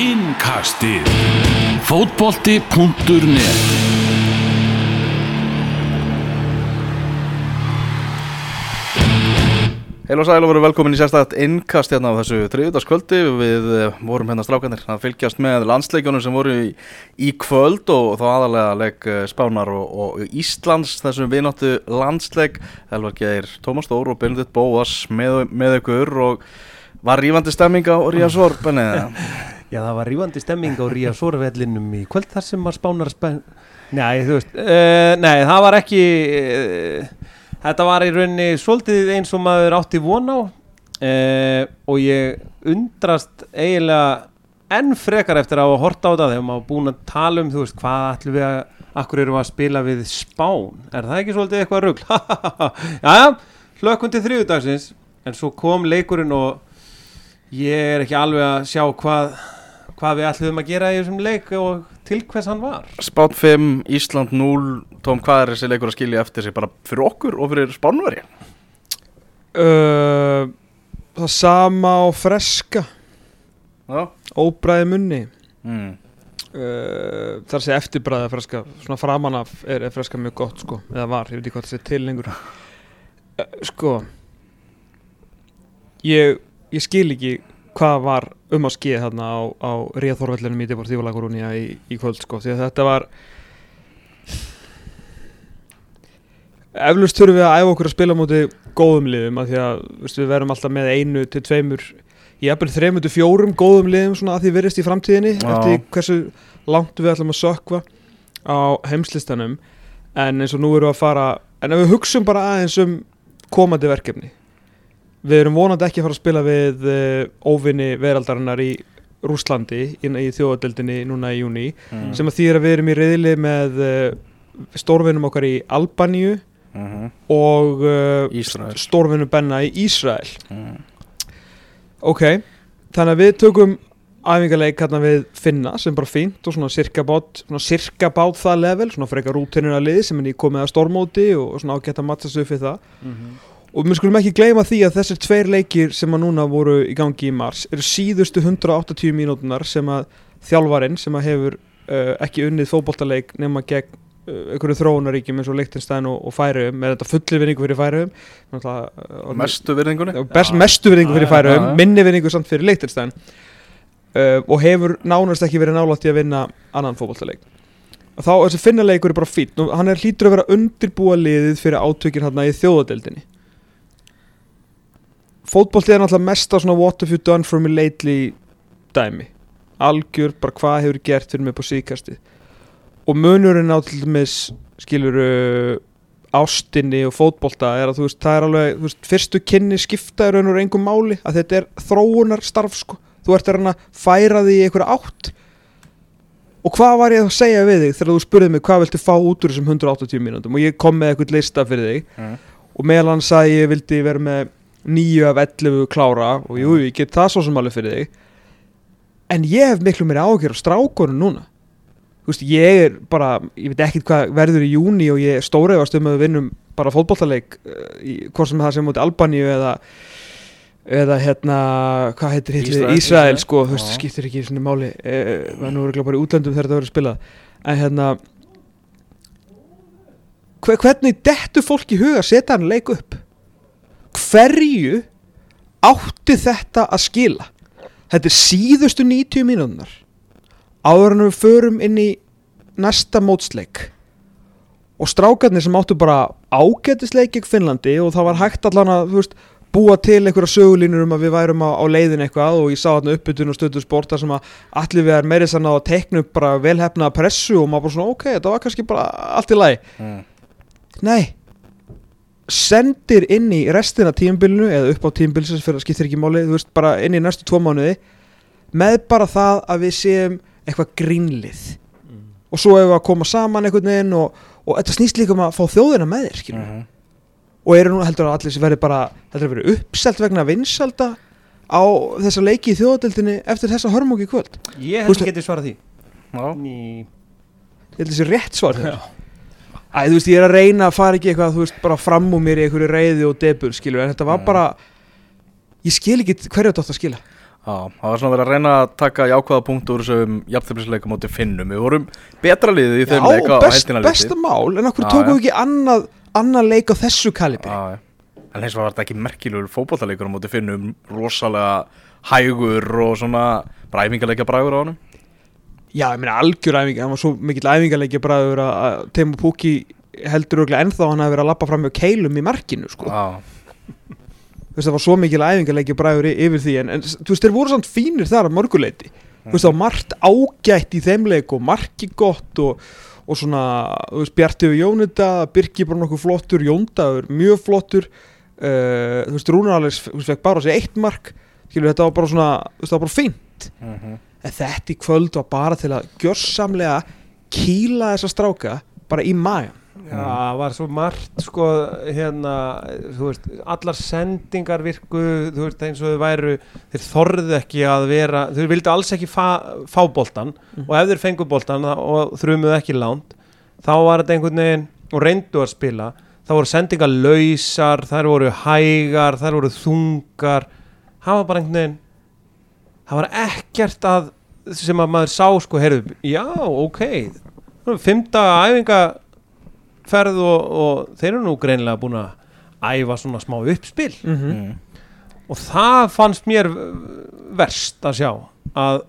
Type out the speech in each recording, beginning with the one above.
Innkastið. Fótbolti.net Heil og sæl og voru velkomin í sérstætt innkast hérna á þessu þriðudagskvöldi við eh, vorum hérna strákanir að fylgjast með landsleikjónum sem voru í, í kvöld og þá aðalega legg Spánar og, og Íslands. Þessum vináttu landsleik Elvar Geir, Tómas Stór og Benedikt Bóas með, með ykkur og var rífandi stemming á Ríða Sorben eða? Já, það var rífandi stemming á Ríða Sorvellinum í kvöld þar sem var Spánar spenn Nei, þú veist, uh, nei, það var ekki uh, Þetta var í rauninni svolítið eins og maður átti von á uh, og ég undrast eiginlega enn frekar eftir að hafa hort á það þegar maður búin að tala um, þú veist, hvað ætlum við að, akkur eru að spila við spán, er það ekki svolítið eitthvað rugg? Jæja, hlökkundi þriðudagsins, en svo kom leikurinn og ég er ekki alveg að sjá hvað, hvað við ætlum að gera í þessum leik og til hvers hann var. Spán 5, Ísland 0 Tóm, hvað er þessi leikur að skilja eftir sig bara fyrir okkur og fyrir Spánveri? Uh, það sama á freska. Já. Óbræði munni. Mm. uh, þar sé eftirbræði freska. Svona framan af er, er freska mjög gott sko. Eða var, ég veit ekki hvað það sé til lengur. Uh, sko. Ég, ég skil ekki hvað var um að skeið þarna á, á Ríðþórvellinum í Deportívo La Coruña í, í kvöld sko því að þetta var eflust þurfum við að æfa okkur að spila múti góðum liðum að því að veistu, við verum alltaf með einu til tveimur ég þreimur til fjórum góðum liðum svona að því verist í framtíðinni Já. eftir hversu langt við ætlum að sökva á heimslistanum en eins og nú erum við að fara en ef við hugsum bara aðeins um komandi verkefni við erum vonandi ekki að fara að spila við uh, óvinni veraldarinnar í Rúslandi í, í þjóðadeldinni núna í júni Mm. sem að því að við erum í reyðli með uh, stórvinnum okkar í Albaníu Mm -hmm. og uh, Ísrael. stórvinnum Benna í Ísrael mm. ok, þannig að við tökum æfingarleik hérna við Finna sem bara fínt og svona cirka bát svona cirka bát það level, svona frekar rútinir að liði sem er nýkomið að stormóti og svona ágætt að matta sig upp við það og við skulum ekki gleyma því að þessir tveir leikir sem að núna voru í gangi í mars eru síðustu 180 mínútunar sem að þjálfarinn sem að hefur uh, ekki unnið fótboltaleik nema gegn uh, einhverju þróunaríkjum eins og Liechtenstein og, og Færiðum með þetta fulli vinningu fyrir Færiðum uh, Mestu virðingunni? best, mestu vinningu fyrir Færiðum minni vinningu samt fyrir Liechtenstein. Uh, og hefur nánast ekki verið nálægt í að vinna annan fótboltaleik. Og þá þessi finnaleikur er bara fínt og hann er hlýtur að vera undirbúa liðið fyrir átökin hérna í þjóðadeldinni fótbolti er náttúrulega mest á svona what have you done for me lately dæmi. Algjör bara hvað hefur gert fyrir mig på síkasti og munurinn á til dæmis skilur ástinni og fótbolta er að þú veist það er alveg þú veist, fyrstu kynni skipta í raun og engum máli að þetta er þróunar starf sko. Þú ert að reyna færa því einhverja átt. Og hvað var ég að segja við þig þegar þú spurðið mig hvað viltu fá út úr þessum 180 mínútum? Og ég kom með eitthvað lista fyrir þig. Mm. og meðal hann sagði ég vildi vera með 9 af 11 klára og jú, ég get það svo sem alveg fyrir þig. En ég hef miklu meiri ágjör á strákunum núna. Þú veist, ég er bara ég veit ekkert hvað verður í júni og ég stóreifast um að við vinnum bara fótbollaleik uh, í, hvort sem það sem múti Albaníu eða eða hérna, hvað heitir Ísrael. Ísrael, sko, þú veist, skiptir ekki svona máli, eh, það er nú örugglega bara í útlöndum þegar þetta verður spilað, en hérna hve- hvernig dettu fólk í huga setja hann leik upp hverju átti þetta að skila? Þetta er síðustu 90 mínúnar áður en við förum inn í næsta mótsleik. Og strákarnir sem áttu bara ágætisleik gegn Finnlandi og það var hægt allan að veist, búa til einhverja sögulínur um að við værum á, á leiðin eitthvað og ég sá þarna uppbytun og stöðu sport þar sem að allir við er meiri sann að tekna upp bara velhefnaða pressu og maður bara svona ok, þetta var kannski bara allt í lagi. Mm. Nei Sendir inn í restina tímabilinu eða upp á tímabilinu fyrir að skiptir ekki máli þú veist bara inn í næstu tvo mánuði með bara það að við séum eitthvað grínlið. Og svo hefur við að koma saman einhvern veginn og, og þetta snýst líka um að fá þjóðina með þér skilur. Mhm. og eru nú heldur að allir sem verði bara heldur að verði uppselt vegna vinsalda á þessa leiki í þjóðadeldinni eftir þessa hörmóki kvöld. Ég held að geti svarað því. Já. Ný. Ég held þessi rétt svar. Þér Æ, þú veist, ég er að reyna að fara ekki eitthvað, þú veist, bara fram úr mér í einhverju reyði og debur, skilur, en þetta var Mm. bara, ég skil ekki hverju þetta átt að skila. Já, það var svona verið að reyna að taka jákvæða punkt úr þessum jafnþjóflisleika móti finnum Við vorum betra liðið í þeim Já, leika á best, heildina litið. besta mál En okkur Já, tókum já. við ekki annað, annað leik á þessu kalibri Já, já. En eins og var þetta ekki merkilegur fótballtalegur á móti finnum rosalega hægur og svona bara æfingarleikja bræður á honum Já, ég meina algjör æfinga, hann var svo mikill æfingarleiki bara að vera að Temo Pukki heldur örugglega ennþá að hann hafi verið að lappa fram með keilum í markinu sko. Já, Þú veist, það var svo mikill æfingarleiki bræður yfir því en, en þú veist, þeir voru samt fínir þar að mörguleiti Þú veist, það var margt ágætt í þeim leik og marki gott og, og svona, þú veist, Bjarti og Jónita Birki bara nokkuð flottur, Jóndaður mjög flottur uh, þú veist, Rúnar Alex, þú veist, fekk bara á sig eitt mark skilur, þetta var bara svona, þú veist, það var bara fínt mhm. En þetta í kvöld var bara til að gjörsamlega kýla þessa stráka bara í magan Já, það var svo margt sko hérna, þú veist, allar sendingar virku, þú veist, eins og þau væru þeir þorðu ekki að vera þau vildu alls ekki fa, fá boltan Mhm. og ef þeir fengu boltan og þrumuðu ekki lánt, þá var þetta einhvern veginn og reyndu að spila þá voru sendingar lausar, þær voru hægar, þær voru þungar það var bara einhvern veginn það var ekkert að sem að maður sá sko, heyrðu, já, ok fymta æfinga ferð og, og þeir eru nú greinilega búin að æfa svona smá uppspil mm -hmm. Mm. og það fannst mér verst að sjá að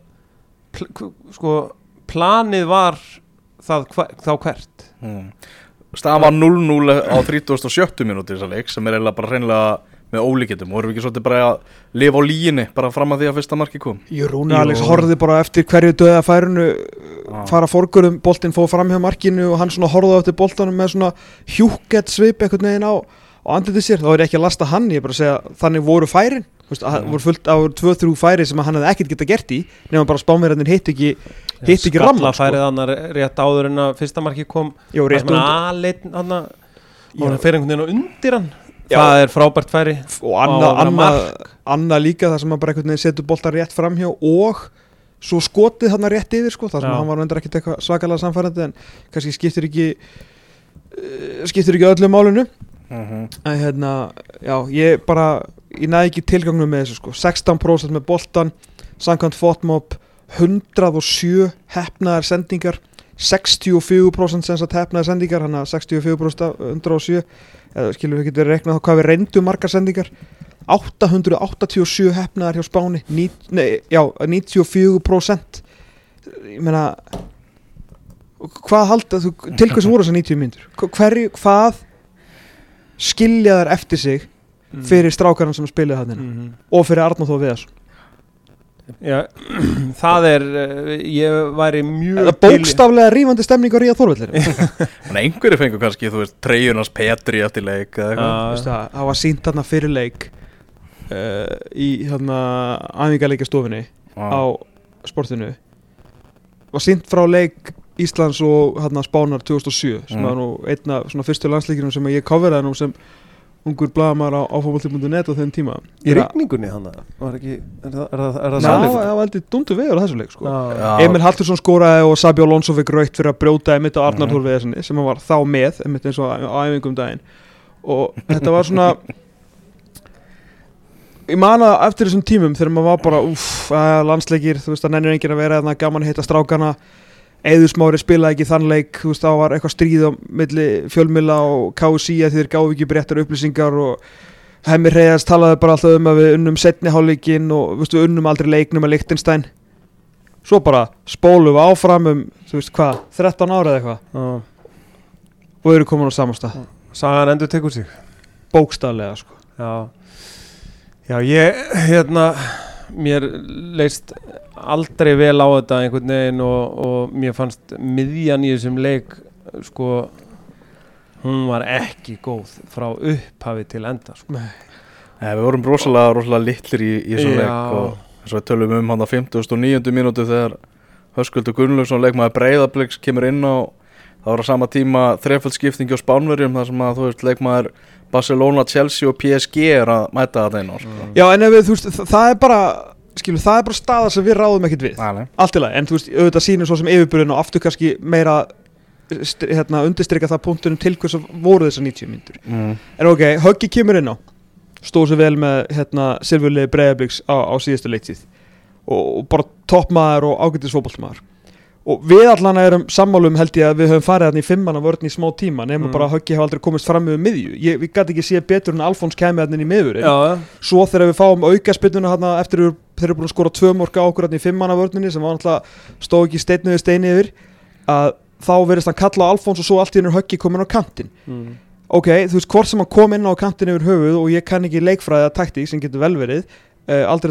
pl sko planið var það þá hvert Mm. Staðan var 0-0 á 37. minúti sem er eiginlega bara hreinlega með ólíkjöndum og erum við ekki svolítið bara að lifa á líginni bara fram að því að fyrsta marki kom Jú, Rúni. Alex horfði bara eftir hverju döða færinu Já. fara fórgurum, boltinn fóð fram hjá markinu og hann svona horfði á eftir boltanum með svona hjúkett svip einhvern veginn á og andlitið sér, þá er ekki að lasta hann ég er bara að segja, þannig voru færin að Mm. voru fullt á 2-3 færi sem hann hefði ekkert geta gert í nema bara spámverðin hitt ekki hitt ekki ramma sko. færið annar rétt áður en að fyrsta marki kom Jú, rétt undir hann hann fer einhvern veginn undir hann. Það er frábært færi. Og annað að anna, anna líka þar sem hann bara einhvern veginn setur boltar rétt framhjá og svo skotið hann rétt yfir sko, þar sem hann var endur ekkert eitthvað svakalega samfærandi en kannski skiptir ekki uh, skiptir ekki öllu málinu. Mm en hérna, já, ég bara ég næði ekki tilgangnum með þessu sko. 16% með boltan, samkvæmt fotmob 107 hefnaðar sendingar 64% sem sagt hefnaðar sendingar hann að 64% af 107 eða skilur við getur reiknað þá hvað við reyndum margar sendingar. 887 hefnaðar hjá Spáni ní, nei, já, 94% ég meina hvað halda þú, til hvers voru þessar 90 myndur hverju, hvað skilja þær eftir sig fyrir strákarinn sem spilaði hann mm. og fyrir Arnóð Þó Viðarsson Já, það er uh, ég væri mjög eða bókstaflega rífandi stemning á Ríða Þorvallir En einhverju fengur kannski, þú veist, treyjunars Petri eftir leik eða eitthvað það, það var sínt þarna fyrir leik uh, í hérna æfingarleikastofinni Já. á sportinu var sínt frá leik Íslands og hérna Spánar 2007 sem Mm. var nú einna svona fyrstu landsleikinum sem ég koferaði nú sem ungur blagamar á áfókvöldi.net á þeim tíma. Í rigningunni hann var ekki er það, er það, er það Ná, það var heldur dundu vegur á þessu leik sko. Emil Haltursson skoraði og Sabi Alonso fikk raukt fyrir að brjóta Emmitt á Arnar Mhm. Þór Viðarssoni sem hann var þá með Emmitt eins og æfingum daginn. Og þetta var svona ég man að eftir þessum tímum þegar maður var bara uff, landsleikir, þú veist að nennir enginn að vera þarna gaman að hitta strákana Eður Smári spilaði ekki þann leik veist þá var eitthvað stríð á milli fjölmila og KSI að þeir gáðu ekki bréttar upplýsingar og Hemmi Reyðars talaði bara alltaf um að við unnum setni hálfleikin og veist, við unnum aldrei leiknum að Lichtenstein svo bara spólum við áfram um veist hvað, 13 ára eða eitthvað? Já. og eru komin á samastað Sagan endur tekur sig. Bókstaflega sko. Já, já ég, hérna, mér leist aldrei vel á þetta einhvern veginn og, og mér fannst miðjan í þessum leik, sko, hún var ekki góð frá upphafi til enda, sko. Nei, við vorum rosalega, rosalega litlir í, í þessu Já. leik og þess að tölum við um hann á 59. mínútu þegar Höskuldur Gunnlaugsson leikmaður Breiðabliks kemur inn á það var á sama tíma þrefald skiptingi á Spánverjum þar sem að þú veist leikmaður Barcelona, Chelsea og PSG er að mæta það einu sko. já en ef við, þú veist, þa- það er bara skilur, það er bara staða sem við ráðum ekkert við. Allt í lagi, en þú veist, auðvitað sýnir svo sem yfirburðin og aftur kannski meira hérna, undirstrykka það punktunum til hvers að voru þessar 90 myndur Mm. en ok, Höggi kemur inn á. Stóð sér vel með hérna, silfurlegi breyðabliks á, á síðustu leiktíð. Og, og bara toppmaður og ágættis fótboltmaður og við allan erum sammálum held ég að við höfum farið hann í fimmanna vörn í smá tíma nema Mm. bara að Höggi hefur aldrei komist fram með miðju. Ég, við gæti ekki séð betur en Alfons kæmi hann inn í Já, svo þegar við fáum aukaspinnuna hann eftir að þeir eru búin að skora tvö morga okkur hann í fimmanna vörninni sem var náttúrulega stóð ekki steinniði steini yfir að þá verðist hann kalla Alfons og svo allt í hennar Höggi komin á kantinn. Mm. ok, þú veist hvort sem hann kom inn á kantinn yfir höfuð og ég kann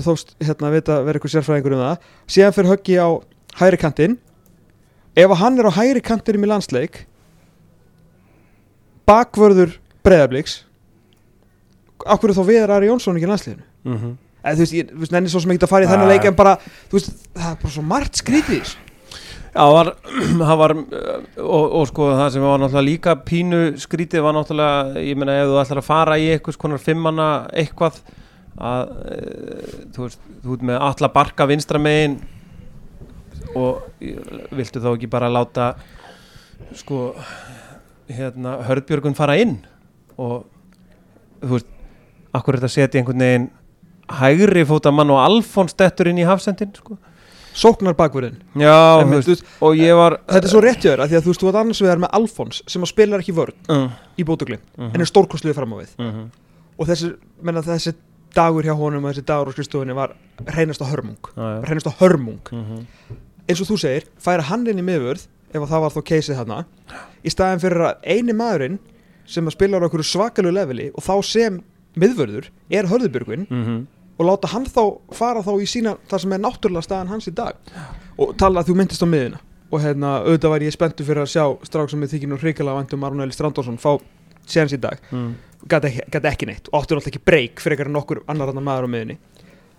að þóst hérna að um hægri kantinn ef hann er á hægri kantinum í landsleik bakvörður breyðabliks akkur er þá Viðar Ari Jónsson ekki í landsliðinu Mm -hmm. eða þú veist, ég þú veist, nenni svo sem ekki að fara í þennan leik en bara, þú veist, það er bara svo margt skrítið. Já, það var, það var uh, og, og sko það sem var náttúrulega líka pínu skrítið var náttúrulega, ég meina ef þú ætlar að fara í eitthvað konar fimmana eitthvað að uh, þú veist, þú ert með alla barka vinstra megin og viltu þá ekki bara láta sko hérna Hörðbjörgun fara inn og þú veist, akkur er þetta að setja einhvern veginn hægri fóta mann og Alfons dettur inn í hafsendin sko. sóknar bakvörðin Já, En, veist, og ég var þetta er svo rétt hjá þér, af því að þú veist, þú ert annars vegar með Alfons sem að spilar ekki vörn uh, í bótuglim Mhm. en er stórkostluði fram á við uh og þessi, menna, þessi dagur hjá honum og þessi dagur á skrifstofunni var reynast á hörmung -huh. reynast á hörmung Mhm. Eins og þú segir, færa hann inn í miðvörð ef að það var þó keisið þarna í staðin fyrir að eini maðurinn sem að spila á einhverju svakalu leveli og þá sem miðvörður er hörðubjörgvin Mhm. og láta hann þá fara þá í sína það sem er náttúrulega staðan hans í dag. Og tala að þú myndist á miðina og hérna, auðvitað væri ég spenntu fyrir að sjá strák sem ég þykir nú hrikalega vandum Aron Eli Strandórsson fá séns í dag. Mm. gæti ekki, ekki neitt. Og áttur alltaf ekki breyk fyrir eitthvað nokkur annar annar maður á miðinni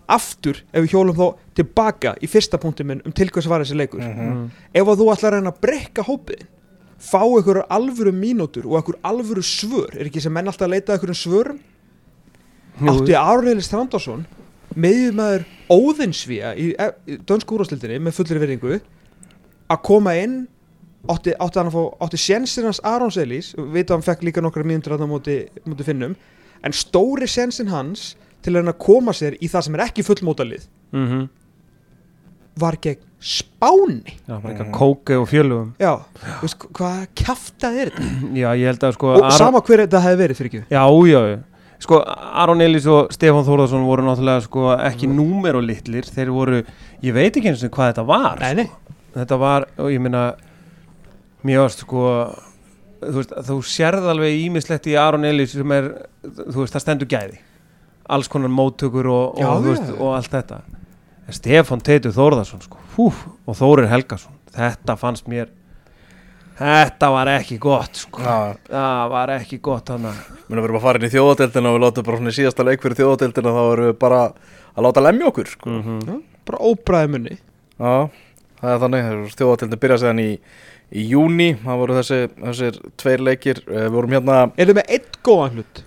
aftur ef við hjólum þá tilbaka í fyrsta punktum minn um til hvers var þessi leikur. Mm. ef að þú ætlar að reyna að breyka hópið fá einhverjar alvöru mínútur og einhver alvöru svör er ekki sem menn alltaf að leita einhverjum svörum? Átti Aron Eli Strandórsson meðjumæður óðinsvíja í, í dönsku úrvástildinni með fullri verðingu að koma inn átti, átti fá, átti sjensin hans Arons Elís, við veitum að hann fekk líka nokkra mínútur að það móti, móti finnum en stóri sjensin hans til að koma sér í það sem er ekki fullmótalið Mhm. var gegn Spáni. Já, bara eitthvað kóki og fjölugum já, þú veist, hvað kjaftað er þetta? Já, ég held að sko og Aron- sama hver þetta hefði verið fyrir ekki? Já, já, já. Sko, Aron Elís og Stefán Þórðarsson voru náttúrulega sko ekki númer og litlir. Þeir voru, ég veit ekki eins og hvað þetta var nei, nei, Þetta var, og ég meina Mér varst sko Þú veist, þú sérð alveg ímislegt í Aron Elís sem er, þú veist, það stendur gæði Alls konar móttökur og, Já, og, veist, og allt þetta. En Stefán Teitur Þórðarsson sko, hú, og Þórir Helgason. Þetta fannst mér Þetta var ekki gott sko. Já, Það var ekki gott þannig Mér erum að fara inn í þjóðadeildina og við látum bara svona í síðasta leik fyrir þjóðadeildina þá erum við bara að láta lemja okkur sko. mm -hmm. Bara óbræði munni. Já, það er þannig. Þjóðadeildin byrja séðan í, í júni það voru þessi, þessir tveir leikir. Eh, við vorum hérna er þið með eitt góðan hlut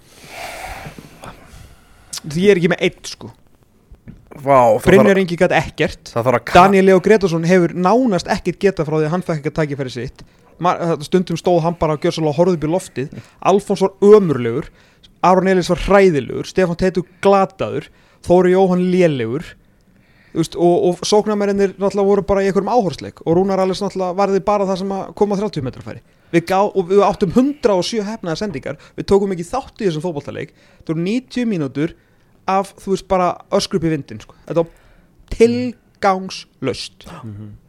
því ég er ekki með eitt sko. Það Brynjar Ingi gæti ekkert. Daniel Leo Gretarsson hefur nánast ekkert geta frá því að hann fekk ekki að tækja fyrir sitt. Ma- þetta stundum stóð hann bara að gjöra svolítið horfði upp í loftið. Alfons var ömurlegur Aron Elís var hræðilegur Stefán Teitur glataður Þóri Jóhann lélegur. Veist, og, og sóknarmennir náttúrulega voru bara í einhverjum áhorsleik og Rúnar Allis náttúrulega varði bara það sem að koma á 30 metra færi. Við, gá, og við áttum 107 hefnaða sendingar. Við tókum ekki þátt í þessum fótballtaleik það voru 90 mínútur af þú veist bara öskrup í vindin sko. þetta var tilgangslöst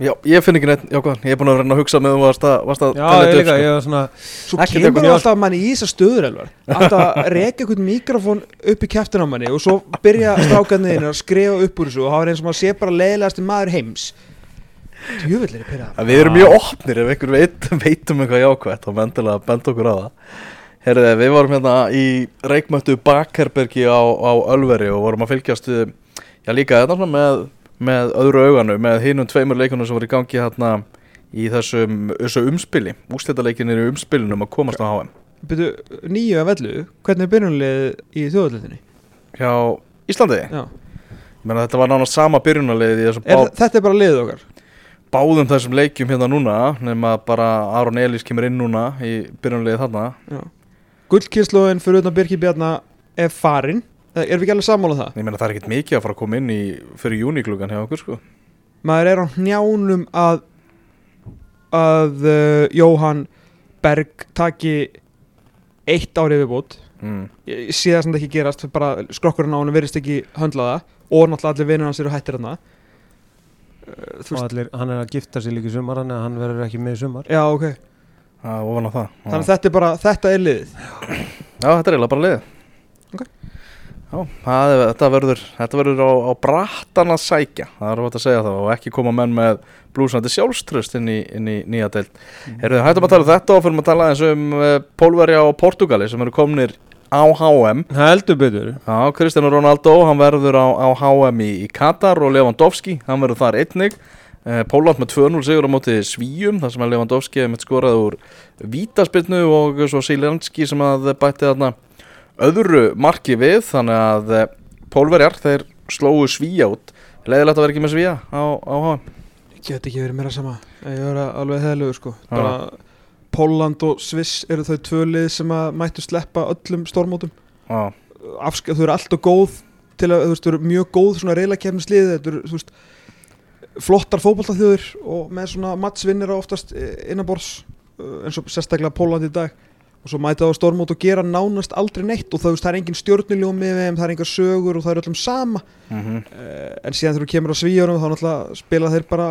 Já, ég finn ekki neitt jákvæðan Ég er búin að vera að hugsa með þú varst að, varst að Já, ég líka, sko. ég var svona svo Ekkert kemur það alltaf manni í þessar stöður elvar. Alltaf reka einhvern mikrofón upp í kæftin á manni og svo byrja strákarniðin að skrifa upp úr þessu og hafa eins og maður sé bara leiðilegasti maður heims. Djúvillir er pyrrað Að Við erum mjög opnir ef einhver veit, veitum eitthvað jákvætt og mendilega benda okkur á það Herðu, við vorum hérna í reikmöttu Bakherbergi á, á Ölveri og vorum að fylgjast já líka þetta svona með, með öðru auganu, með hinum tveimur leikunum sem voru í gangi hérna í þessum, þessu umspili, úrslitaleikinir í umspilinum að komast á HM byrju nýju af ellu hvernig er byrjunlið í þjóðallitinni hjá Íslandi. Já. Ég meina þetta var nánast sama byrjunarleið í þessum er, bá, þetta er bara liðið okkar? Báðum þessum leikjum hérna núna nema bara Aron Elís kemur inn núna í byrjunarleið þarna gullkynnslóðin fyrir utan Birki Bjarna er farin. Eh, erum við ekki alveg sammála um það? Ég meina það er ekkert mikið að fara að koma inn í fyrir júniklugan hjá okkur sko. Maður er á hnjánum að að uh, Jóhann Berg taki eitt ári viðbútt mm. það sem þetta ekki gerast bara skrokkurinn á hann verðist ekki höndla það. Og náttúrulega allir vinnur hans eru hættir hann þú og veist, allir, hann er að gifta sig líka í sumar hann verður ekki með í sumar. Já ok Er ofan á það. Þannig að þetta er bara, þetta er liðið. Já, þetta er eiginlega bara liðið. Ok. Já, það þetta verður, þetta verður á, á brattan að sækja. Það er hægt að segja það og ekki koma menn með blúsandi sjálfströst inn í, inn í nýja deild. Mm. Erum við hættum að tala um þetta og fyrir að tala eins um uh, Pólverja og Portugali sem eru komnir á HM heldur betur. Já, Cristiano Ronaldo, hann verður á, á HM í, í Katar og Lewandowski, hann verður þar einnig. Eh, Póland með 2-0 sigur á móti Svíum þar sem að Lewandowski hefði mitt skorað úr vítaspilnu og svo Silenski sem að bætti þarna öðru marki við. Þannig að eh, Pólverjar þeir slóu Svíja út. Leiðilegt að vera ekki með Svíja á, á HM ég get ekki verið meira sama. Ég er alveg heðlugur sko. Bara Póland og Sviss eru þau tvö lið sem að mættu sleppa öllum stormótum Afsk þau eru alltaf góð til að, þau eru mjög góð svona reyla þetta eru, þú veist flottar fótballtaþjóður og með svona mattsvinnir á oftast innanbors eins og sérstaklega Póland í dag. Og svo mæta á stormót og gera nánast aldrei neitt og það, þú veist, það er engin stjórnuljómi við þeim, það er engar sögur og það er öllum sama. Mm uh, en síðan þegar þú kemur á svíjónum þá náttúrulega spila þeir bara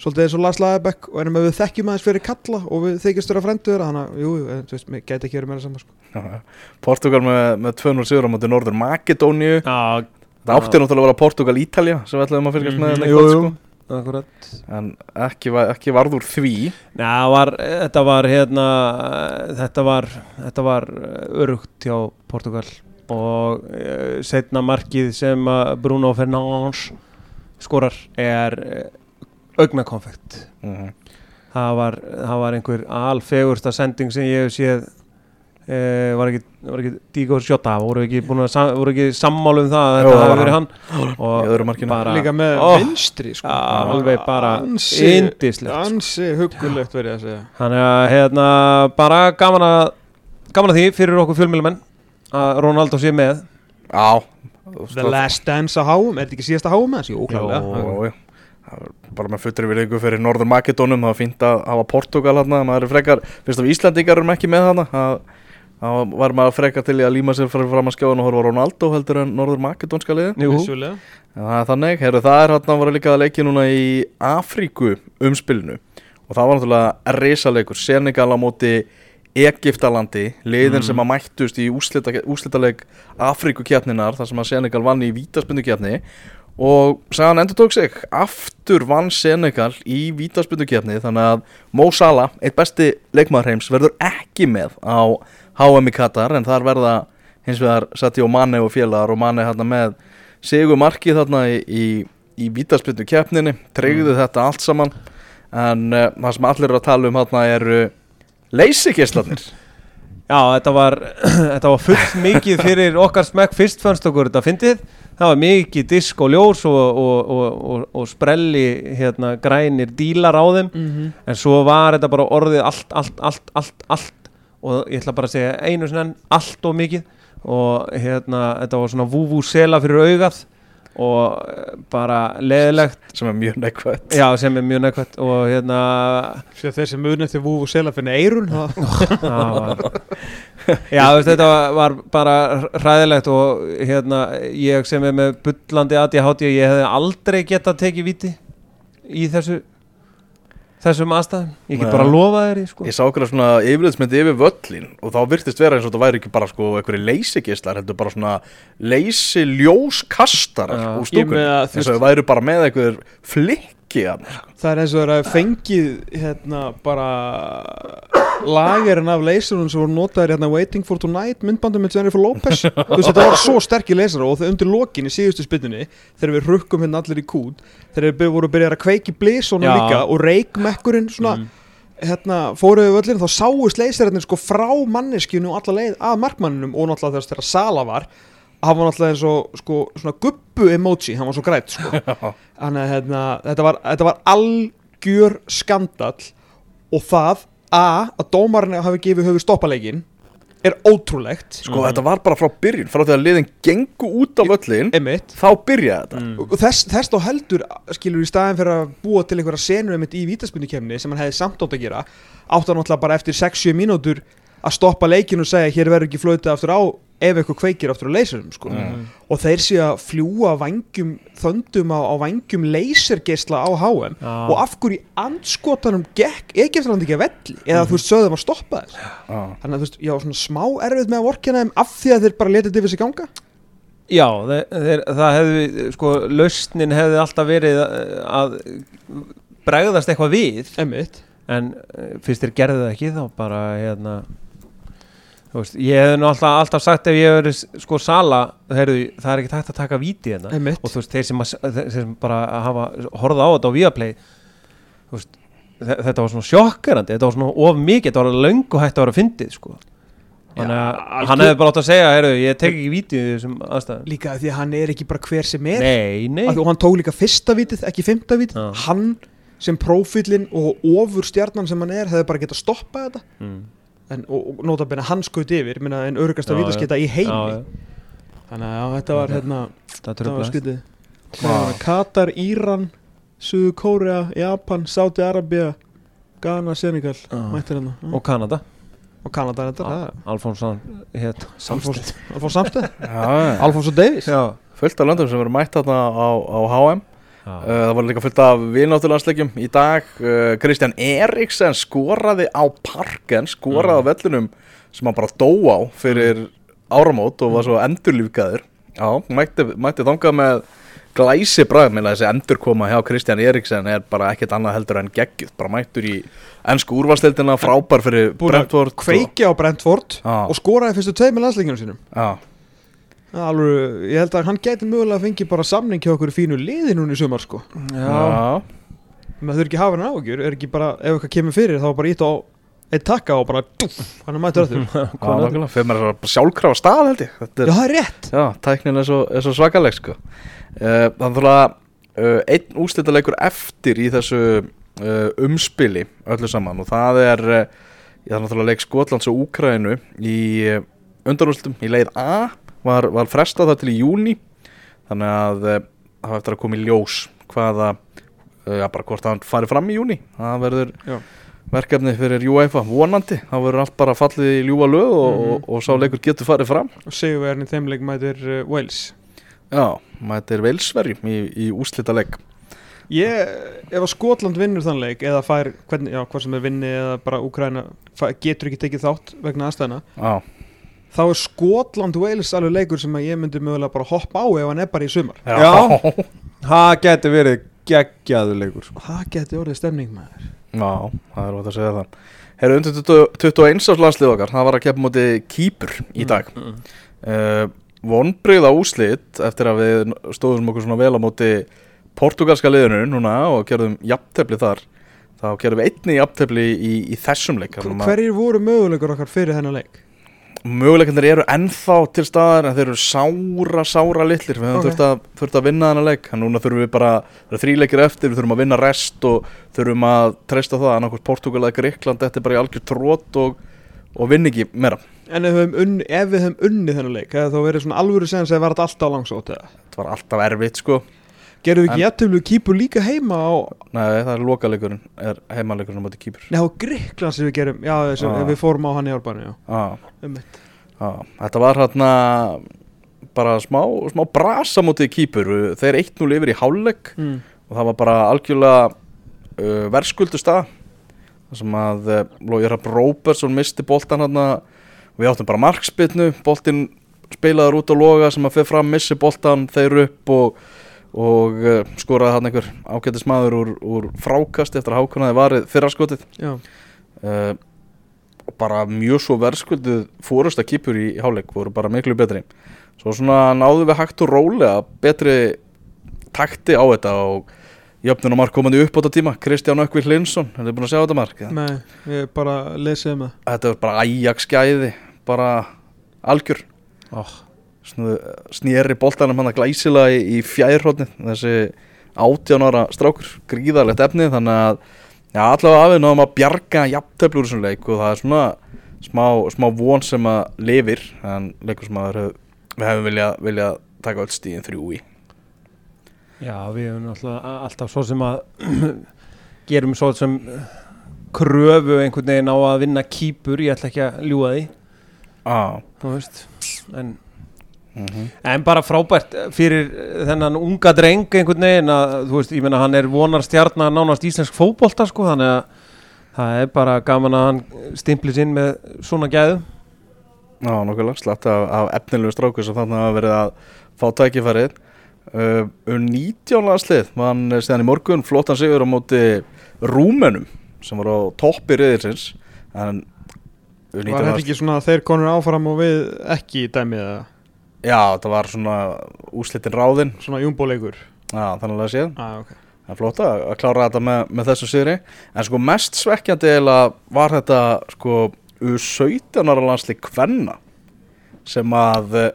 svolítið eins og Lars Lagerbäck og ennum að við þekkjum aðeins fyrir kalla og við þykjast vera frendu þeirra þannig að, jú, þú veist, mér gæti ekki verið meira saman sko. Portugal með, með 2-0 sigur á móti Norður Makedóníu já, Það átti náttúrulega að vera Portugal-Ítalja sem við ætlaðum að fylgjast með Mhm, mm jú, -hmm. Akkurat. En ekki, ekki varður því. Nei, var, þetta var hérna þetta var, þetta var örugt hjá Portugal. Og uh, setna markið sem Bruno Fernandes skorar er uh, augnakonfekt. Mm -hmm. það var, það var einhver alfegursta sending sem ég hef séð uh, var ekki, var ekki Díko Sjóta, voru ekki, að ekki sammálu um það að þetta það hafi verið hann. í og bara líka með Ó. vinstri sko. Já, alveg bara ansi, yndislegt. sko. ansi huggulegt verið að segja. Þannig að hérna bara gaman að gaman að því fyrir okkur fjölmjölumenn að Ronaldo sé með. Já. The Last Dance á háum, er þetta ekki síðasta háum með þessi? Það var bara með fullri virðingu fyrir Norður Makedónum. Það var fínt að hafa Portugal hann maður er frekar, fyrst af Íslandingar erum ekki með hann það var maður frekar til í að líma sér fram að skjáðan og horfa á Ronaldo heldur en Norður Makedónska liði Jú, Vissulega. En það er þannig, heyrðu, það er hann að vera líka að leiki núna í Afríku umspilinu. Og það var náttúrulega risalegur, Senegal á móti Egiptalandi, liðin Mm. sem að mættust í úslita, úslitaleg Afríku kjarninar, þar sem að Senegal vann í vítaspindu kjarni og sagan endur tók sig, aftur vann Senegal í vítaspindu kjarni þannig að Mo Salah, eitt besti leikmaður heims, verður ekki með á HM í Katar en þar verða hins vegar Sadio Mane og félagar og Mane hérna með sigur markið þarna í, í, í vítaspindu keppninni, treyðu þetta allt saman. En uh, það sem allir eru að tala um hérna eru leysikislarnir Já, þetta var, þetta var fullt mikið fyrir okkar smekk. Fyrst fannst okkur þetta fyndið. Það var mikið disk og ljós og, og, og, og, og sprelli hérna, grænir dílar á þeim. Mhm. en svo var þetta bara orðið allt, allt, allt, allt, allt og ég ætla bara að segja einu sinni enn allt og mikið. Og hérna, þetta var svona vúvú sela fyrir augað. Og eh, bara leðilegt sem er mjög neikvægt já, sem er mjög nekkvæmt og hérna Sér þeir sem muni eftir Vúf og Sela finna eirun já, þetta var, var bara hræðilegt. Og hérna ég sem er með bullandi ADHD ég hefði aldrei getað tekið viti í þessu þessum aðstæðum, ég get bara lofa þér sko. Ég sá okkur svona yfirleidsmyndi yfir völlin og þá virtist vera eins og þetta væri ekki bara sko einhverju leysikislar, heldur bara svona leysi ljóskastarar Já. úr meina, eins þú og þau væru bara með einhver flikki að Það er eins og það er að fengið hérna bara lagerinn af leysurinn sem voru notaður hérna Waiting for Tonight myndbandum með Jennifer Lopez Þú veist þetta var svo sterkir leysar og þau undir lokin í síðustu spytunni þegar við rukkum hérna allir í kút þegar við voru að byrja að kveiki blísónu Já. líka og reikmekkurinn svona Mm. hérna fóruðu völlin þá sáust leysarinn sko frá manneskjunu og alla leið að markmanninum og náttúrulega þegar Sala var hann var náttúrulega eins og sko, svona guppu emoji, hann var svo grætt sko. Þannig að hérna, þetta, var, þetta var algjör skandall og það A, að dómarinn hafi gefið höfu stoppaleikin er ótrúlegt Sko þetta var bara frá byrjun Frá því að liðin gengu út á völlin Einmitt Þá byrjaði þetta Mm. og þess, þess þá heldur skilur í staðin fyrir að búa til einhverja senur einmitt í vítaspundukemni sem hann hefði samt átt að gera átt hann náttúrulega bara eftir 6-7 mínútur að stoppa leikinu og segja hér verður ekki flöta aftur á ef eitthvað kveikir aftur á leysurum sko. Mm. og þeir sé að fljúa vangjum þöndum á, á vangjum leysergeisla á HM Já. og af hverju gekk Egeftalandi ekki að velli eða þú veist sögðum að stoppa þess Já. þannig að þú veist, já, svona smá erfið með að vorkina þeim af því að þeir bara letið yfir sig ganga Já, þeir, þeir, það hefði, sko, lausnin hefði alltaf verið eh, að bregðast eitthvað við Emmitt en eh, fyrst þér gerðu það ekki þá bara, hérna veist, ég hefði nú alltaf, alltaf sagt ef ég verið, sko, sala heyrðu, það er ekki tægt að taka víti hérna. Og þú veist, þeir sem, að, þeir sem bara hafa horfða á þetta á Viaplay veist, þe- þetta var svona sjokkerandi, þetta var svona of mikið þetta var löngu hægt að vera fyndið, sko. Þannig að Já, algjör- hann hefði bara átt að segja heyrðu, ég tek ekki víti í þessum aðstæðum. Líka því að hann er ekki bara hver sem er. Nei, nei. Af því- og hann tók líka fyrsta vitið, ekki fymta vitið Já. hann sem prófílinn og ofur stjarnan sem hann er hefði bara getað stoppað þetta. Mm. En, og, og nota bena hann skaut yfir minna, en örugasta Já, vítaskita í heimi. Já, þannig að þetta var hérna þetta var skutið. Katar, Íran Suðu Kórea, Japan, Saudi Arabia Ghana, Senegal mættir hérna. Og Kanada. Og Kanada er þetta Alfons já. Alfons Davies? Já, Fullt af löndum sem verður mætt þarna á, á HM. Uh, það var líka fullt af vináttulandsleikjum í dag. Uh, Kristján Eriksen skoraði á parken skoraði á vellunum sem hann bara dó á fyrir áramót og var svo endurlífgaður. Já, mætti, mætti þangað með glæsi bragð með þessi endurkoma hjá Kristján Eriksen er bara ekkert annað heldur en geggjuð. Bara mættur í ennsku úrvarstildina frábær fyrir Brentford kveiki á Brentford og skoraði fyrstu tveimur landsleikjum sínum. Já, Alveg, ég held að hann gæti mögulega að fengi bara samning hjá okkur fínu liði núna í sumar sko. Já. maður þurfi ekki að hafa hann áhugjur er ekki bara, ef eitthvað kemur fyrir þá bara ít á eitt takka og bara dúf, hann er mættur öllur já, fyrir maður bara sjálfkrafa stað held ég. Er- Já, það er rétt. Já, tæknin er svo, er svo svakaleg sko. uh, Þannig að uh, einn úrslitaleikur eftir í þessu uh, umspili öllu saman og það er ég þannig að leik Skotlands og Úkraínu í uh, undanúrslitum í leið A var, var frestað það til í júni þannig að uh, það var eftir að koma í ljós hvaða já, bara hvort hann fari fram í júni það verður Já. verkefni fyrir UEFA. Vonandi, það verður allt bara fallið í ljúa lög og, Mhm. og, og sá leikur getur farið fram. Og sigurverðin í þeim leik mætir uh, Wales. Já, maður er velsverjum í, í úslita legg Ég, ef að Skotland vinnur þann leik eða fær, hvernig, já, hvað sem er vinni eða bara Úkraina fær, getur ekki tekið þátt vegna aðstæðina Já, þá er Skotland Wales alveg leikur sem ég myndi mögulega bara hoppa á ef hann er bara í sumar Já. Það getur verið geggjaður leikur sko. Það geti orðið stemning maður Já, það er ótt að segja það Herru, undir 20 21 árs landslið okkar það var að keppa móti Kýpur í dag mm. uh, Vonbrigða úslit eftir að við stóðum okkur svona vel á móti portugalska liðinu núna og gerðum jafntefli þar þá gerðum við einni jafntefli í, í þessum leik Hverjir voru möguleikur okkar fyrir þennan leik? Möguleikandir eru ennþá til staðar en þeir eru sára, sára litlir. Við höfum Ok. þurft, að, þurft að vinna þennan leik. En núna þurfum við bara, það eru þríleikir eftir við þurfum að vinna rest og þurfum að treysta það, annarkvæmt Portugal eða Greikland þetta er bara í algjör trót og, og vinn ekki meira, En ef við höfum unni, ef við höfum unnið þennan leik þá verið svona alvöru sen sem var þetta alltaf langsótt eða? Þetta var alltaf erfitt sko Gerðu ekki En- jættöflu kýpur líka heima á Nei, það er lokaleikurinn, er heimaleikurinn á móti Kýpur. Nei, á Gríkland sem við gerum. Já, þessum, Ah. við fórum á hann í Já, um mitt já, þetta var hérna bara smá, smá brasa móti Kýpur, þeir 1-0 yfir í hálfleik mm. og það var bara algjörlega uh, verðskuldu stað sem að uh, Lói Rapp Róbersson misti boltan hann við áttum bara markspilnu boltin spilaður út á loga sem að fyrir fram missi boltan þeir upp og, og uh, skoraði hann einhver ágættis maður úr, úr frákast eftir að hákunaði varið fyrra skotið. Uh, bara mjög svo verðskulduð fórust að kýpur í, hálfleik voru bara miklu betri. Svo svona náðu við hægt og rólega betri takti á þetta og jöfnunumark komandi upp á þetta tíma Kristján Ökvi Hlinsson, er þið búin að sjá þetta mark? nei, ég bara lesið um það Þetta var bara Ajax gæði bara algjör. Oh. Snu, snýri boltanum hann að glæsilega í, í fjærhóttni þessi 18 ára strákur gríðarlegt efni þannig að já, allavega að við náðum að bjarga jafntöflur úr þessum leik og það er svona smá, smá von sem að lifir en leikur sem að við hefum viljað vilja taka öll stíðin þrjú í. Já, við hefum náttúrulega alltaf svo sem að gerum svo sem kröfu einhvern veginn á að vinna kýpur, ég ætla ekki að ljúga því. Ah. þú veist en, mm en bara frábært fyrir þennan unga dreng einhvern veginn að þú veist, ég meina hann er vonar stjarnar nánast íslensk fótbolta sko, þannig að það er bara gaman að hann stimplis inn með svona gæðu Já, nokkulega, slatt af, af efnilegu stráku sem þannig að verið að fá tækifærið. Uh, um 19 landslið mann síðan í morgun flottan sigur á móti Rúmenum sem voru á toppi riðilsins en Var þetta ekki svona að þeir konur áfram og við ekki í dæmið eða Já, þetta var svona úslitin ráðinn svona júmbóleikur Já, þannig að séð. Ah, okay. Það er flott að klára þetta með, með þessu sigri. En sko mest svekkjandi eiginlega var þetta sko U17 ára landslið Kvenna sem að eh,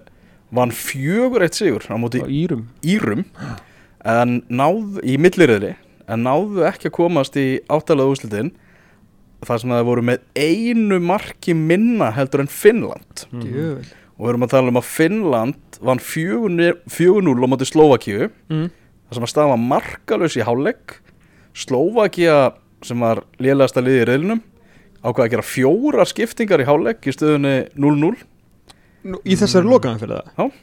vann fjögur eitt sigur á móti Írum. Írum. En náðu í milliriðri en náðu ekki að komast í áttalega úslitin þar sem það voru með einu marki minna heldur en Finnland. Mhm. Djöfull. Og við erum að tala um að Finnland vann 4-0 á móti Slovakíu mm. þar sem að staða markalös í hálflegg Slovakia sem var lélegasta liði í reyðlunum ákvaði að gera fjóra skiptingar í hálflegg í stöðunni 0-0 Nú, Í þessari lokaðan fyrir það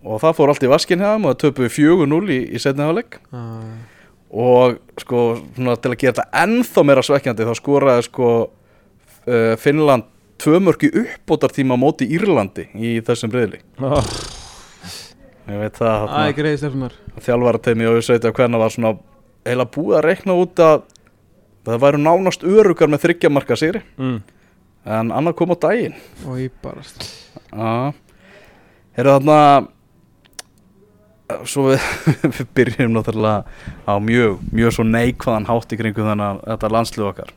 og það fór allt í vaskin hefðum og það töpuði 4-0 í, í setni hálflegg ah. og sko svona, til að gera þetta ennþá meira svekkjandi þá skoraði sko uh, Finnland tvö mörki uppbótartíma móti Írlandi í þessum reyðli oh, ég veit það þjálfarateimi og ég sveiti að hvernig var svona heila búið að reikna út að það væru nánast örugar með þryggjamarka sigri. Mm. en annað kom á daginn. Og ég barast Já. Herru þarna Svo við, við byrjum náttúrulega á mjög, mjög svo neikvæðan hátt í kringum þannig að þetta landslið okkar.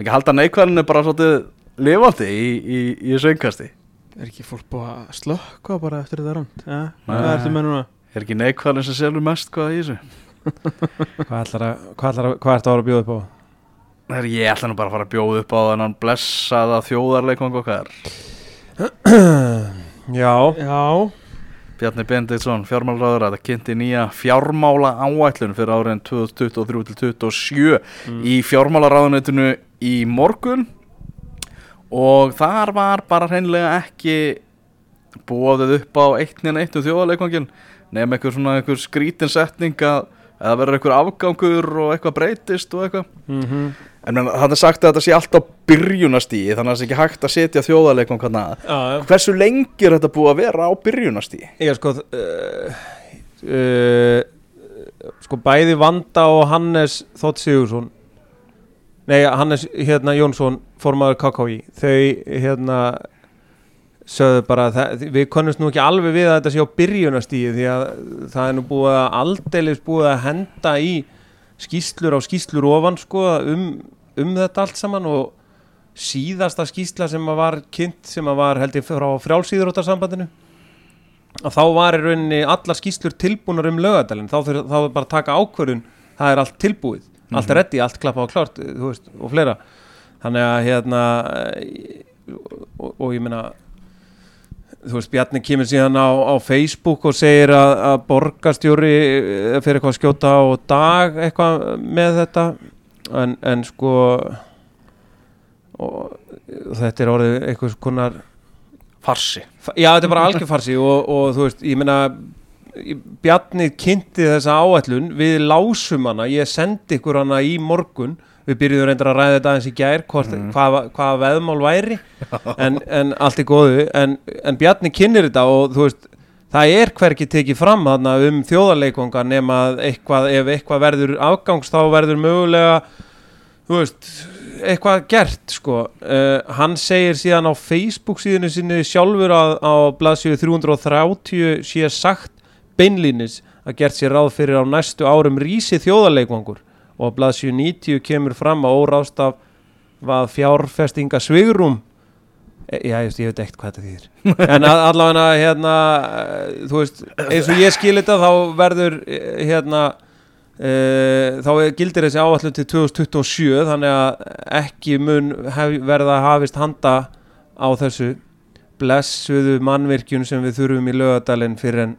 Ekki halda neikvæðinu bara svolítið lifandi í, í, í einkasti Er ekki fólk búið að slökka bara eftir þetta rand? Ja, hvað ertu með núna? er ekki neikvæðinu sem selur mest hvað í þessu? Hvað ætlar að hvað að, ertu að vera að bjóða upp á? Herru, ég ætla nú bara að fara að bjóða upp á þennan blessaða þjóðarleikvang okkar. Já, Já. Bjarni Benditsson, fjármálaráður þetta kynnti nýja fjármála áætlun fyrir árin 2023-2027 Mm. í fjármálaráðunetinu í morgun og þar var bara hreinlega ekki búið upp á eitt neina eitt um þjóðarleikvangin nefn eitthvað svona eitthvað skrítin setning að eða verður eitthvað afgangur og eitthvað breytist og eitthvað mm en menn, það er sagt að þetta sé alltaf byrjunastíði þannig að það sé ekki hægt að setja að já, já. hversu lengi er þetta búið að vera á byrjunastíði? Ég sko uh, uh, sko bæði Vanda og Hannes Þótt Sigursson nei Hannes hérna Jónsson formaður KKí þau hérna sögðu bara það, við konumst nú ekki alveg við að þetta sé á byrjunastíði því að það er nú búið að aldeilis búið að henda í skýslur á skýslur ofan sko um, um þetta allt saman og síðasta skýsla sem að var kynnt sem að var held ég frá frjálsýðuróttarsambandinu að þá var í rauninni alla skýslur tilbúnar um lögadalinn þá þá er bara að taka ákvörðun það er allt tilbúið, allt er reddi, allt klappa á klárt þú veist, og fleira. Þannig að hérna og, og ég meina þú veist, Bjarni kemur síðan á, á Facebook og segir að, að borgarstjóri eh, fyrir eitthvað að skjóta á dag eitthvað með þetta. En, en sko og þetta er orðið eitthvað konar Farsi. Já, þetta er bara algjör farsi og, og þú veist, ég meina Bjarni kynnti þessa áætlun við lásum hana, ég sendi ykkur hana í morgun, við byrjuðum reyndar að ræða þetta aðeins í gær, hvort, Mhm. hvað, hvað veðmál væri, en, en allt er góðu, en, en Bjarni kynnir þetta og þú veist, það er hverki tekið fram þarna um þjóðarleikvanga nema að eitthvað, ef eitthvað verður afgangs þá verður mögulega þú veist, eitthvað gert sko, uh, hann segir síðan á Facebook síðinu sinni sjálfur að á blaðsíðu 330 sé sagt beinlínis að gert sér ráð fyrir á næstu árum rísi þjóðarleikvangur. Og á blaðsíðu 90 kemur fram að órástaf var fjárfestinga svigrum e, já, ég, veist, ég veit ekkert hvað þetta þýðir. En að- allavega hérna eh, þú veist, eins og ég skil þetta þá verður eh, hérna Uh, þá gildir þessi áallum til 2027 þannig að ekki mun hef, verða hafist handa á þessu blessuðu mannvirkjun sem við þurfum í lögadalinn fyrir en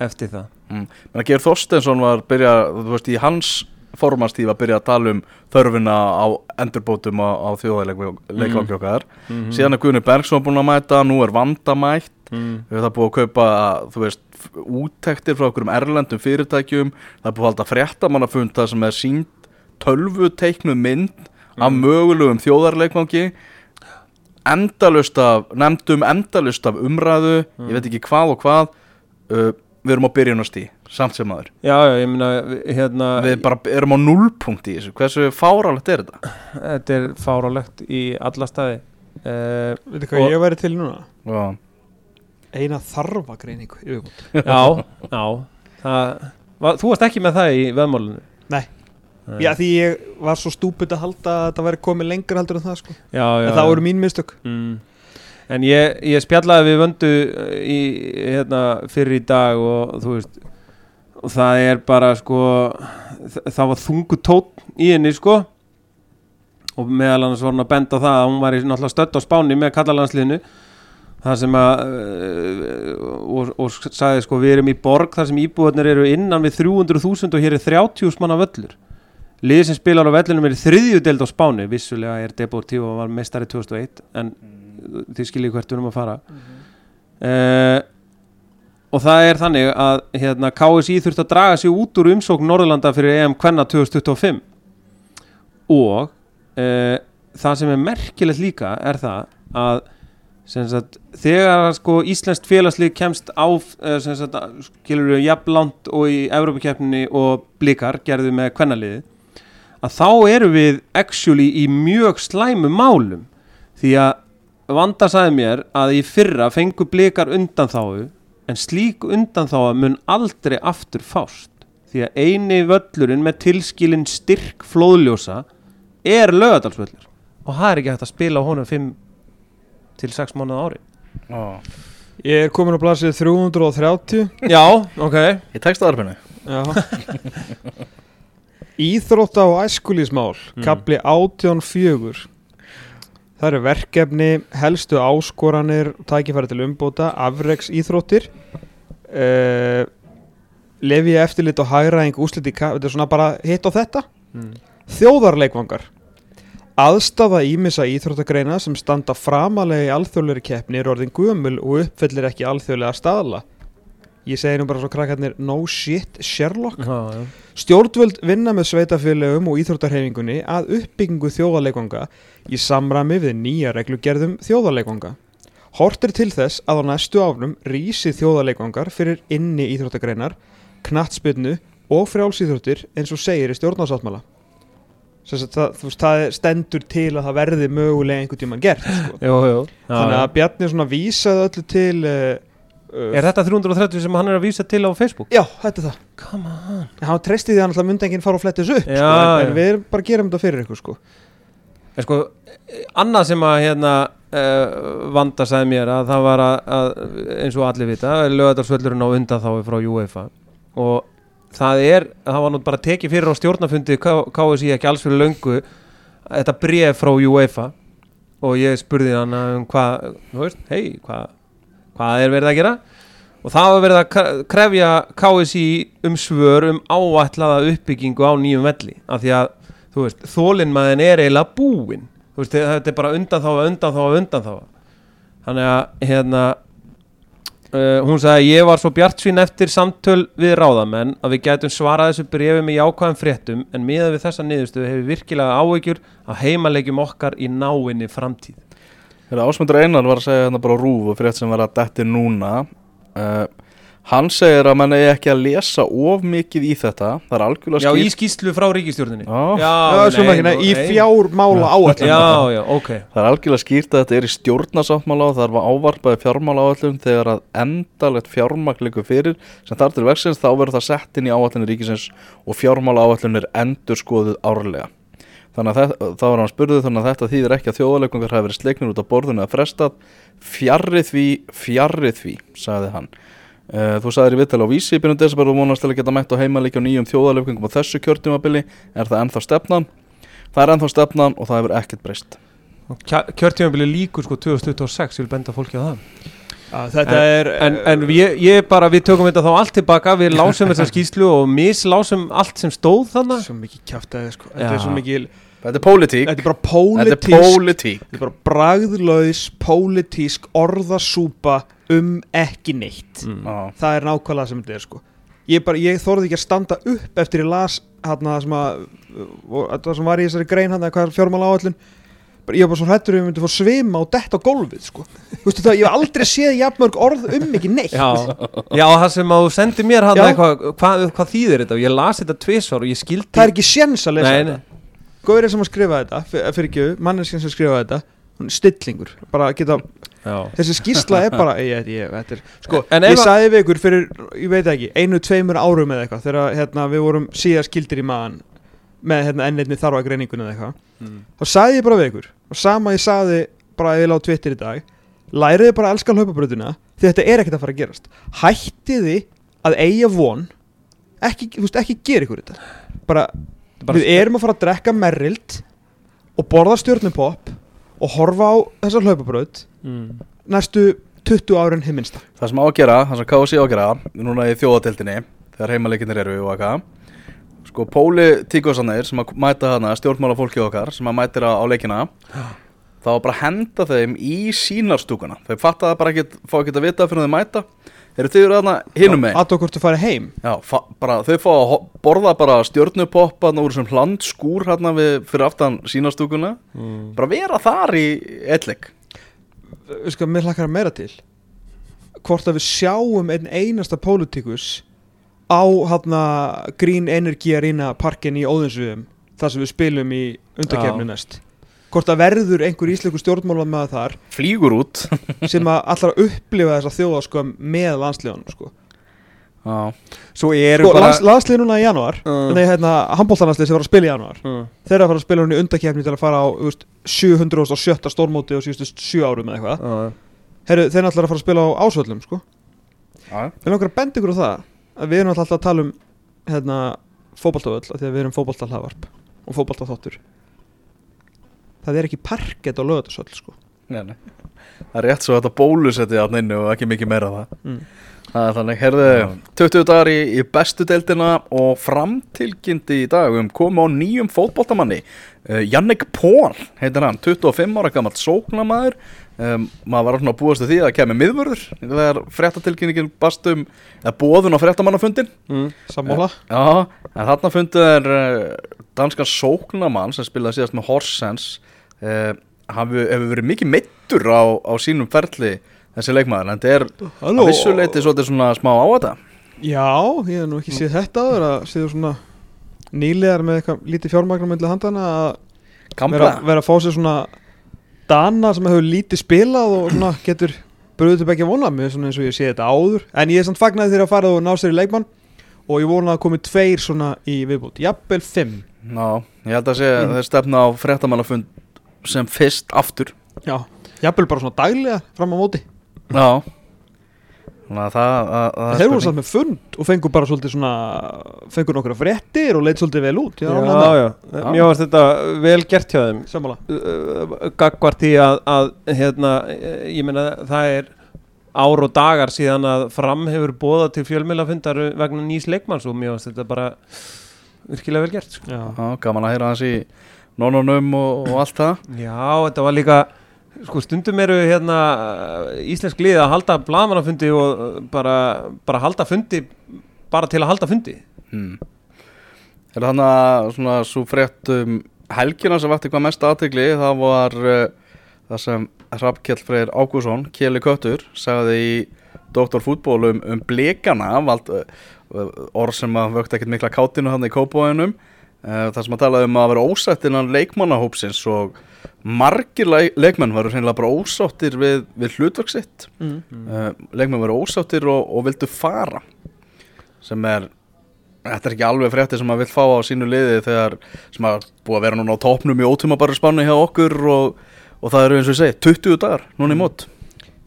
eftir það. Mm. Menna Geir Þorstensson var byrja, þú veist, í hans formanstíf að byrja að tala um þörfina á endurbótum á, á þjóðarleikvangi okkar. Mm síðan er Guðni Bergsson búin að mæta nú er Vanda mætt mm. við það búið að kaupa, þú veist úttektir frá okkur um erlendum fyrirtækjum. Það er búið að halda fréttamannafunda sem er sínt tölvu teiknuð mynd af Mm. mögulegum þjóðarleikvangi. Endalust af nefndum endalust af umræðu. Mm. ég veit ekki hvað og hvað. Uh, við erum á byrjunastí samt sem aður Já, já, ég meina hérna, við bara erum á nullpunkt í þessu hversu fáralegt er þetta þetta er fárálegt í alla staði uh, Veitu hvað Og- ég væri til núna? Já. Eina viðbót. Já, já það, var, Þú varst ekki með það í veðmálinu Nei. Já, því ég var svo stúpid að halda að þetta væri komið lengur heldur en það sko. já, já, En það voru mín mistök. mm. En ég, ég spjallaði við vöndu uh, í, hérna, fyrir í dag og þú veist og það er bara sko það var þungu tótt í henni sko. Og meðal annars var hún að benda það að hún var í náttúrulega stödd á spáni með kallalandsliðinu. Það sem að uh, og, og sagði sko við erum í borg þar sem íbúðarnir eru innan við 300.000 og hér er 30.000 manna völlur. Liðið sem spilar á vellinum er í þriðju deild á spáni. Vissulega er Deportivo var mestari 2001 en þið skiljið hvert við erum að fara. Uh, og það er þannig að hérna, KSI þurft að draga sig út úr umsókn Norðurlanda fyrir EM Kvenna 2025 og uh, það sem er merkilegt líka er það að sagt, þegar sko, Íslenskt félagslið kemst á sagt, skilur við jafnlant og í Evrópakeppninni og blikar gerðu með kvennaliði að þá erum við actually í mjög slæmu málum. Því að Vanda sagði mér að í fyrra fengu blikar undanþáu en slík undanþáa mun aldrei aftur fást því að eini völlurinn með tilskilin styrk flóðljósa er lögadalsvöllur og það er ekki hægt að spila á honum 5 til 6 mánuð ári Já. Ég er komin á blasið 330. Já, ok Í textaðarfinu Já. Íþrótta og æskulísmál, Mm. kapli 18.4. Það eru verkefni, helstu áskoranir, tækifæri til umbóta, afreks íþróttir, uh, lefi eftirlit og hægræðing úslit í ka- þetta er svona bara hitt á þetta. mm. Þjóðarleikvangar. Aðstafa ímissa íþróttagreina sem standa framalega í alþjóðleiri keppni er orðin gömul og uppfyllir ekki alþjóðlega staðla. Ég segi nú bara svo krakkarnir no shit Sherlock. já, já. Stjórnvöld vinna með sveitafélögum og íþróttarhefingunni að uppbyggingu þjóðarleikvanga í samræmi við nýja reglugerðum þjóðarleikvanga. Hort er til þess að á næstu áfnum rísi þjóðarleikvangar fyrir inni íþróttagreinar, knattspyrnu og frjálsíþróttir eins og segir í sagt, Það, veist, það stendur til að það verði mögulega einhvern tímann gert. Sko. Jú, jú. Já, Þannig að Bjarni vísaði öllu til... Uh, Er þetta 330 sem hann er að vísa til á Facebook? Já, þetta er það. Come on En Hann treysti því að alltaf myndi enginn fara og fletta þessu upp Já, sko, en, en við erum bara að gera þetta fyrir ykkur sko. En sko, eh, annað sem að hérna uh, vanda sagði mér að það var að, að eins og allir vita, lögadagsvöllurinn á undan þá frá UEFA og það er, það var nú bara tekið fyrir á stjórnafundi KSI ekki alls fyrir löngu þetta bref frá UEFA og ég spurði hann um hvað, hei, hvað hvað er verið að gera? Og það var verið að krefja KSI um svör um áætlaða uppbyggingu á nýjum velli. Af því að þú veist, þólinnmaðin er eiginlega búinn þú veist, þetta er bara undan þá undan þá undan þá þannig að hérna uh, hún sagði ég var svo bjartsvín eftir samtöl við ráðamenn að við gætum svarað þessu brefi með jákvæðum fréttum en miðað við þessa niðurstöðu hefur virkilega áhyggjur af heimalegjum okkar í náinni framtíð Þegar Ásmundur Einar var að segja hérna bara rúf og fyrir þetta sem var að detti núna uh, Hann segir að mann eigi ekki að lesa of mikið í þetta. Það er algjörlega Já, í skýslu frá ríkistjórninni Já. Já, svona ekki, nei, í fjármála áallum Já, já, ok. Það er algjörlega skýrt að þetta er í stjórnasáttmála og það var ávarpaði fjármála áallum þegar að endalegt fjármagn liggur fyrir sem þar til verksins þá verður það sett inn í áallinu ríkisins og fjármála áallun er endur skoðuð árlega. Þannig að þá var hann spurðið þannig að þetta þýðir ekki að þjóðaleikungar hafi verið sleiknir út á borðinu eða frestað fjarrið því, fjarrið því, sagði hann. Uh, þú sagðir í vittal á vísi í byrjun desember og vonast til að geta mætt á heimalíkja á nýjum þjóðaleikungum á þessu kjörtjumabili. Er það ennþá stefnan? Það er ennþá stefnan og það hefur ekkert breyst. kjörtímabili líkur sko 2026 ég vil benda fólki á það Þetta er en, en ég, ég bara, við tökum þetta þá allt tilbaka við lásum þessa skýslu og mislásum allt sem stóð þannig svo mikið kjáftæði sko. þetta er svo mikið Þetta er pólitík. Þetta er bara Þetta er pólitísk pólitík. Þetta er bara bragðlaus pólitísk orðasúpa um ekki neitt. Mm. Já. það er nákvæmlega sem þetta er sko. Ég, bara, ég þorði ekki að standa upp eftir ég las hérna sem að og, það sem var í þessari grein hérna hvað er fjármála áallin ég var bara svo hrættur um að ég myndi fór svima og detta á gólfið sko. Þú veistu það, ég hef aldrei séð jafnmörg orð um ekki neitt. Já, já, það sem að þú sendi mér hann eitthvað, hvað, hvað þýðir þetta? Og ég las þetta tvisvar og ég skildi það er ekki séns að lesa Nei, þetta. Nei. Góðurinn sem að skrifa þetta, fyr- fyrir ekki manneskinn sem skrifa þetta, stillingur. Bara að geta, Já. þessi skýrsla er bara ég, ég, ég, þetta er, sko, En ég að- sagði við ykkur fyrir, ég veit ekki einu, tveimur árum eða eitthvað, þegar hérna, við vorum síðast skildir í maðan með hérna, ennirni þarfa greiningun eða eitthvað Mm. þá sagði ég bara við ykkur og sama ég sagði bara lá á Twitter í dag læriði bara að elska hlaupabröðuna því þetta er ekkert að fara að gerast hættiði að eiga von ekki, þú veist, ekki gera ykkur þetta bara, Bara við erum að fara að drekka merrild og borða stjórnupopp og horfa á þessa hlaupabröð mm. næstu 20 árin himminsta Það sem á að gera, það sem KSI á að gera núna í þjóðatildinni, þegar heimaleikindin eru og eitthvað sko pólitíkosanir sem að mæta hana stjórnmála fólkið okkar sem að mætir á, leikina þá bara að henda þeim í sínarstúkuna þau fatta það bara ekki, fá ekki að vita fyrir þeim mæta. Eru þau eru þarna hinum með að okkur þú farið heim. Já, bara, þau fá að borða bara stjórnupoppa úr sem hlandskúr hérna við, fyrir aftan sínarstúkuna Mm. bara vera þar í ellik við sko, mér hlakkar að meira til hvort að við sjáum einn einasta pólitíkus á hérna Green Energy Arena parkin í Óðinsviðum þar sem við spilum í undakefni næst hvort að verður einhver íslensku stjórnmála með þar flýgur út sem að allar að upplifa þessa þjóða með sko. Já, Svo eru sko, bara lands, landslið núna í janúar Mm. nei, hérna, handbóltanlandslið sem var að spila í janúar mm. þeir eru að fara að spila hún í undakefni til að fara á þú veist, 707. stórmóti og síðustu 7 árum eða eitthvað Já. Heru, þeir eru allar að fara að spila á ásvöllum sko. já, Við langar að benda ykkur á það að við erum alltaf að tala um hérna, fótboltavöll af því að við erum fótboltahlaðvarp og fótboltaþáttur. Það er ekki parkett á lögatarsöll sko. Það er rétt svo að þetta bólusetti átna inni og ekki mikið meira það. Mm. Það er þannig, herðu, 20 dagar í, í bestu deildina og framtilkynnti í dag um komu á nýjum fótboltamanni. Uh, Jannik Pól heitir hann, 25 ára gammalt sóknamaður um, maður var svona að búast því að það kemur miðvörður. Þegar fréttatilkynningin bastum eða bóðun á fréttamannafundin Mm. Sammála. Já, en þarna fundu þeir uh, danskan sóknamann sem spilaði síðast með Horsens. Uh, hefur hefur verið mikið meittur á, á sínum ferli þessi leikmaður, en þetta er Halló. að vissuleiti svona smá á þetta. Já, ég hef nú ekki séð þetta áður að séð svona nýlegar með eitthvað lítið fjármagnum með handana að vera, vera að fá sér svona dana sem hefur lítið spilað og svona getur bröðið til begja vona með svona eins og ég sé þetta áður. En ég er samt fagnaði þegar að fara og ná sér í leikmann. Og ég vona að komi tveir svona í viðbútt, jafnvel fimm. Ná, ég held að sé Mm. mm. þeir stefna á fréttamannafund sem fyrst aftur. Já, jafnvel bara svona daglega fram á móti. Að það, að, að Þeir voru samt með fund og fengur bara svolítið svona fengur nokkra fréttir og leit svolítið vel út Já, Já, já, mér varst þetta vel gert hjá þeim. Uh, Gagvart í að, að hérna, eh, ég meina það er ár og dagar síðan að fram hefur bóða til fjölmiðlafundar vegna nýs leikmanns og mér varst þetta bara virkilega vel gert sko. Já, Já, gaman að heyra hans í nonunum og, og allt það. Já, þetta var líka sko stundum eru hérna íslensk lið að halda blamanafundi og uh, bara, bara halda fundi bara til að halda fundi hmm. Er þannig að svona svo frétt um helgina sem vakti hvað mest aðtegli það var uh, það sem Hrafkjell Freyr Ágússon, Kjeli Köttur sagði í Dr. Fútból um, blikana vald, uh, orð sem að vökti ekkert mikla kátinu hann í kópáinum uh, það sem að talaði um að vera ósætt innan leikmannahópsins og margir le leikmenn varu hreinlega bara ósáttir við, við hlutvöksitt mm. uh, leikmenn varu ósáttir og, og vildu fara sem er þetta er ekki alveg frétti sem maður vill fá á sínu liði þegar sem að búið að vera núna á topnum í ótíma bara spannu hjá okkur og, og það eru eins og ég segi 20 dagar núna í mót.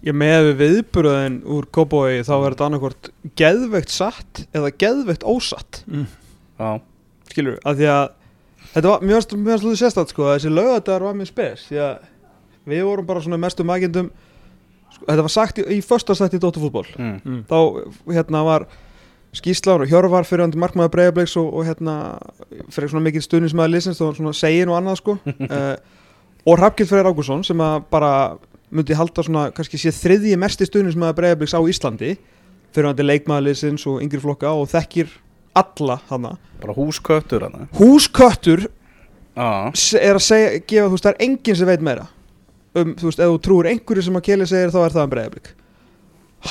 Ég með við viðburðin úr Kóbói þá er þetta annarkvort geðveikt satt eða geðveikt ósatt. Já, skilur, af því að þetta var, mér varst, mér varst lúðið sérstætt sko, þessi laugadagar var mér spes því að við vorum bara svona mestu mækjendum sko, þetta var sagt í, í första sætti í Dóttarfútból mm. þá hérna var skýslan og Hjörvar fyrir hann markmaður Breiðabliks og, og hérna fyrir svona mikið stuðnismæður liðsins þá svona segin og annað sko. Uh, og Hrafkild Freyr Ágúrsson sem að bara myndi halda svona kannski sé þriðji mesti stuðnismæður Breiðabliks á Íslandi fyrir til leikmaður liðsins og yngri flokka og þekkir alla hana. Bara húsköttur hana. Húsköttur s- er að segja, gefa, þú veist, það er enginn sem veit meira. Um, þú veist, ef þú trúir einhverju sem að Keli segir þá er það um breyðablík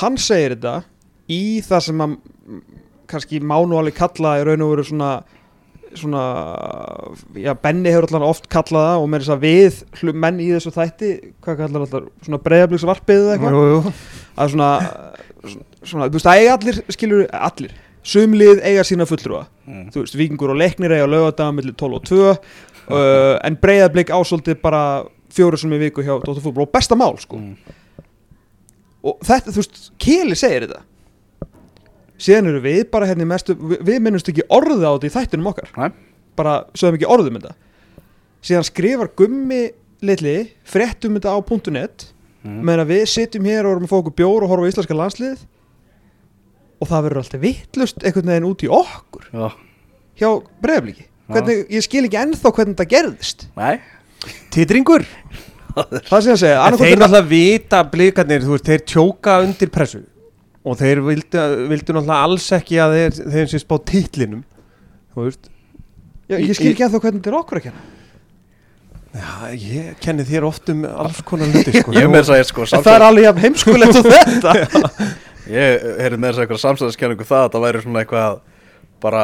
hann segir þetta í það sem að kannski má nú alveg kalla í raun og veru svona svona, já, Benni hefur allan oft kallað það og með þess að við menn í þessu þætti, hvað kallar alltaf svona breyðablíksvarpið eða eitthvað? Að svona, svona, þú veist, eiga allir skilur, allir, sumlið eiga sína fulltrúa mm. þú veist, vikingur og leiknir eiga lögadaga millir 12 og 2 uh, en breyðablík ásóldi bara fjóru sem í viku hjá Dóttar fútból og besta mál sko Mm. og þetta, þú veist, Keli segir þetta síðan eru við bara hérna í mestu, við, við minnumst ekki orðið á þetta í þættunum okkar Nei. bara sögum ekki orðið um þetta síðan skrifar Gummi litli fréttum þetta á .net Mm. meðan við sitjum hér og erum að fá okkur bjór og horfa á íslenska landslið og það verður alltaf vittlust einhvern veginn út í okkur. Já, hjá hvernig, ég skil ekki ennþá hvernig þetta gerðist. Nei. Titringur. Það sem ég að segja En þeir náttúrulega vita blikarnir, þú veist, þeir tjóka undir pressu. Og þeir vildu, vildu náttúrulega alls ekki að þeir, þeir sé spá titlinum Já, ég skil ekki ennþá hvernig þetta er okkur að kenna. Já, ég kenni þér oft um alls konar hluti sko. Ég með þess að ég sko það er alveg jafn heimskulegt og þetta Ég heyrði með þess að eitthvað samstæðiskenningu það að það væri svona eitthvað bara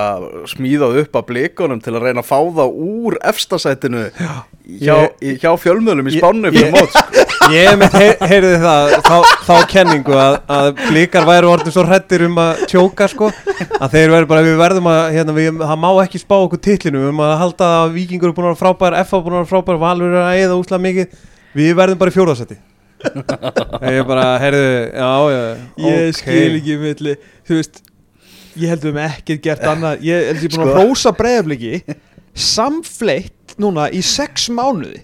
smíðað upp að blikunum til að reyna að fá það úr efstasætinu hjá, í, hjá fjölmjölum í spánu fyrir mót sko. Ég með heyr, heyrði það þá, þá kenningu að, að blikar væru orðin svo hrettir um að tjóka sko, að þeir verður bara, við verðum að hérna, við, það má ekki spá okkur titlinu við verðum að halda að vikingur er búin að vera frábær FA búin að vera frábær, Valur er að eða úslega mikið. Við verðum bara í fjórðasetti ég bara, heyrðu, já, já ég ok. skil ekki milli þú veist ég held við með ekkert gert annað ég held ég búin að Sko. rósa breyðabliki samfleitt núna í sex mánuði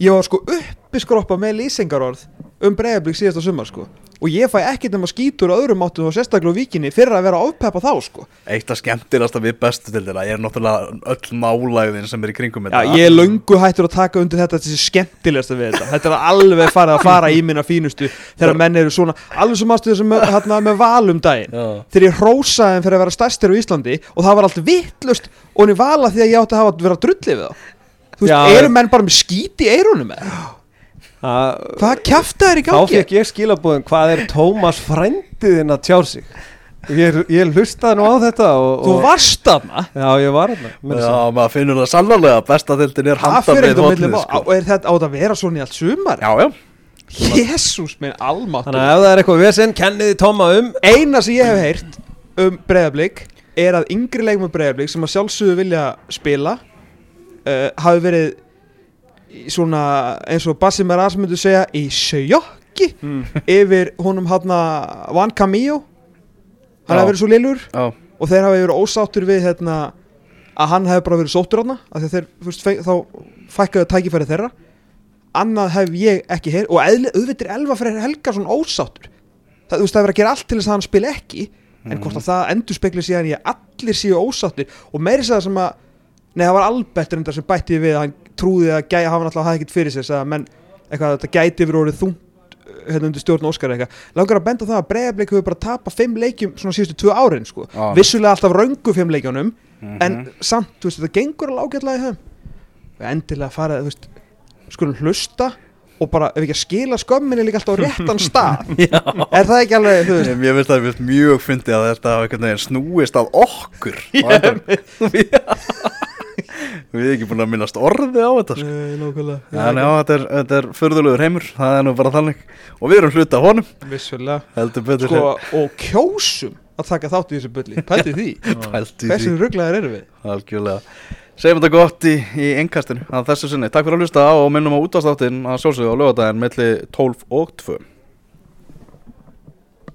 ég var sko uppi skroppa með lýsingarorð um breyðablík síðasta sumar sko. Og ég fæ ekkert nema skítur á öðrum áttum og sérstaklega á víkinni fyrir að vera að ofpeppa þá sko. Eitt af skemmtilegasta við bestu til þeirra er náttúrulega öll málæðin sem er í kringum Já, ég er löngu hættur að taka undir þetta þessi skemmtilegasta við þetta. Þetta er alveg farið að fara í minna fínustu þegar menn eru svona, alveg sem sem með, hérna, með valum daginn. Þegar ég hrósaði þeim fyrir að vera stærstir á Íslandi og það var allt vittlust og hann vala því að ég átti að hafa að vera drullið við þá Þú veist, Já, eru ég- menn bara með skít í eirunum með Það- Hvað kjafta er í þá gangi? fekk ég skilabúðin hvað er Tómas frændiðinn að tjá sig ég, ég hlustaði nú á þetta og, Þú og, varst þarna já, ég var þarna meira að Já, maður finnur það sannlega Besta dildin er handa með má- sko. Og er þetta á þetta að vera svona í allt sumar? Já, já Jésús minn almáttur þannig að ef það er eitthvað vesinn kenniði Tóma um eina sem ég hef heyrt um breyðablík er að yngri leikmur breyðablík sem að sjálfsögðu vilja spila uh, hafi verið svona eins og Bassi Meraz myndi segja í sjokki yfir honum hann Van Camillo. Hann hafi verið svo lillur Já, og þeir hafi verið ósáttur við hérna, að hann hefði bara verið sóttur hann þá fækkaðu tækifæri þeirra. Annað hef ég ekki heyr og auðvitað er Elva Freyr Helgason ósáttur. Það, þú veist, það er verið að gera allt til þess að hann spila ekki en hvort að það endur spekli síðan ég að allir séu ósáttir. Og meiri segða sem að nei það var Albert reyndar sem bætti við að hann trúði að gæja hafa náttúrulega ekkert fyrir sér sagði menn eitthvað að þetta gæti verið orðið þungt hérna undir stjórn Óskar eitthvað. Langar að benda það að Breiðablik hefur bara tapað fimm leikjum svona síðustu tvö árin sko. Já. vissulega alltaf röngu fimm leikjunum Mhm. en samt, þú veist, þetta gengur alveg ágætlega í þeim og endilega farið, þú veist skulum hlusta og bara, ef ekki að skila skömminni líka alltaf á réttan stað. Er það ekki alveg, þú veist? Ég, veist að við mjög fyndi að þetta snúist að okkur Við erum ekki búin að minnast orði á þetta sko. Nei, nákvæmlega. En já, þetta er, þetta er förðulegur heimur, það er nú bara þannig. Og við erum hluta af honum, vissulega. Sko, og kjósum að taka þátt í þessu bulli. Pælti því, Pældi í hversu því, rugglaðir eru við? Algjörlega. Segjum þetta gott í, í engkastinu að þessu sinni. Takk fyrir að hlusta á og minnum á útastáttin að sjálfsögðu á lögadaginn melli 12 og 2